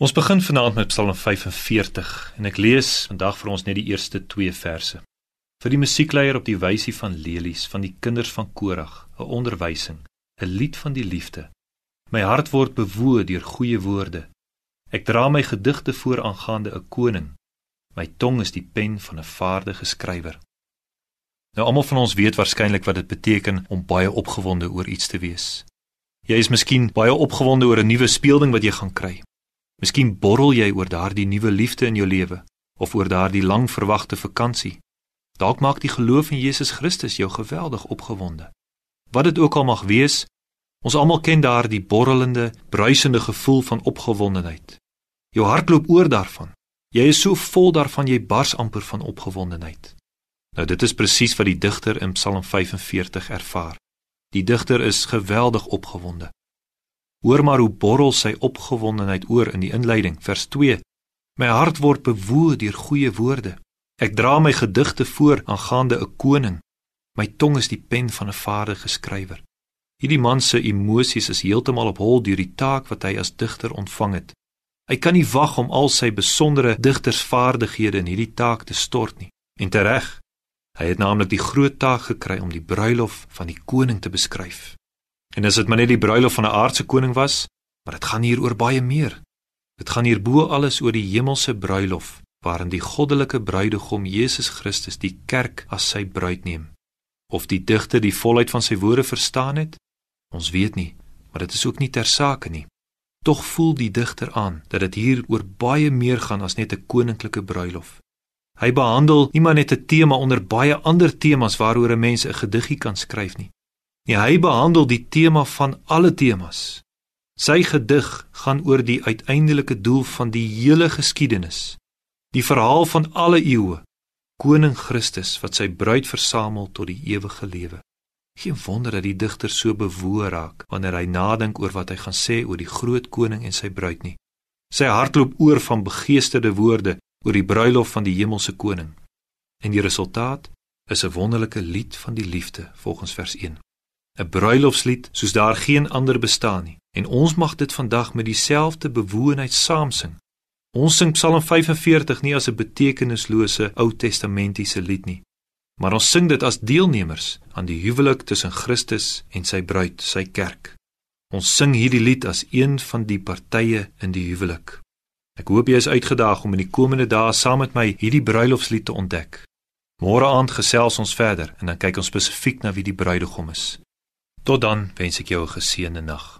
Ons begin vanaand met Psalm 45 en ek lees vandag vir ons net die eerste 2 verse. Vir die musiekleier op die wysie van lelies van die kinders van Korag, 'n onderwysing, 'n lied van die liefde. My hart word bewoe deur goeie woorde. Ek dra my gedigte voor aangaande 'n koning. My tong is die pen van 'n vaardige skrywer. Nou almal van ons weet waarskynlik wat dit beteken om baie opgewonde oor iets te wees. Jy is miskien baie opgewonde oor 'n nuwe speelding wat jy gaan kry. Miskien borrel jy oor daardie nuwe liefde in jou lewe of oor daardie lang verwagte vakansie. Dalk maak die geloof in Jesus Christus jou geweldig opgewonde. Wat dit ook al mag wees, ons almal ken daardie borrelende, bruisende gevoel van opgewondenheid. Jou hart loop oor daarvan. Jy is so vol daarvan jy bars amper van opgewondenheid. Nou dit is presies wat die digter in Psalm 45 ervaar. Die digter is geweldig opgewonde. Hoor maar hoe borrel sy opgewondenheid oor in die inleiding, vers 2. My hart word bewoe deur goeie woorde. Ek dra my gedigte voor aangaande 'n koning. My tong is die pen van 'n vaardige skrywer. Hierdie man se emosies is heeltemal op hol deur die taak wat hy as digter ontvang het. Hy kan nie wag om al sy besondere digtersvaardighede in hierdie taak te stort nie. En tereg, hy het naamlik die groot taak gekry om die bruilof van die koning te beskryf. En as dit maar net die bruilof van 'n aardse koning was, maar dit gaan hier oor baie meer. Dit gaan hier bo alles oor die hemelse bruilof waarin die goddelike bruidegom Jesus Christus die kerk as sy bruid neem. Of die digter die volheid van sy woorde verstaan het, ons weet nie, maar dit is ook nie ter sake nie. Tog voel die digter aan dat dit hier oor baie meer gaan as net 'n koninklike bruilof. Hy behandel nie maar net 'n tema onder baie ander temas waaroor 'n mens 'n gediggie kan skryf nie. Nee, hy behandel die tema van alle temas. Sy gedig gaan oor die uiteindelike doel van die hele geskiedenis. Die verhaal van alle eeue. Koning Christus wat sy bruid versamel tot die ewige lewe. Geen wonder dat die digter so bewoer raak wanneer hy nadink oor wat hy gaan sê oor die groot koning en sy bruid nie. Sy hart loop oor van begeesterde woorde oor die bruilof van die hemelse koning. En die resultaat is 'n wonderlike lied van die liefde volgens vers 1. 'n bruilofslied soos daar geen ander bestaan nie. En ons mag dit vandag met dieselfde bewoonheid saam sing. Ons sing Psalm 45 nie as 'n betekenislose Ou Testamentiese lied nie, maar ons sing dit as deelnemers aan die huwelik tussen Christus en sy bruid, sy kerk. Ons sing hierdie lied as een van die partye in die huwelik. Ek hoop jy is uitgedaag om in die komende dae saam met my hierdie bruilofslied te ontdek. Môre aand gesels ons verder en dan kyk ons spesifiek na wie die bruidegom is. Tot dan wens ek jou 'n geseënde nag.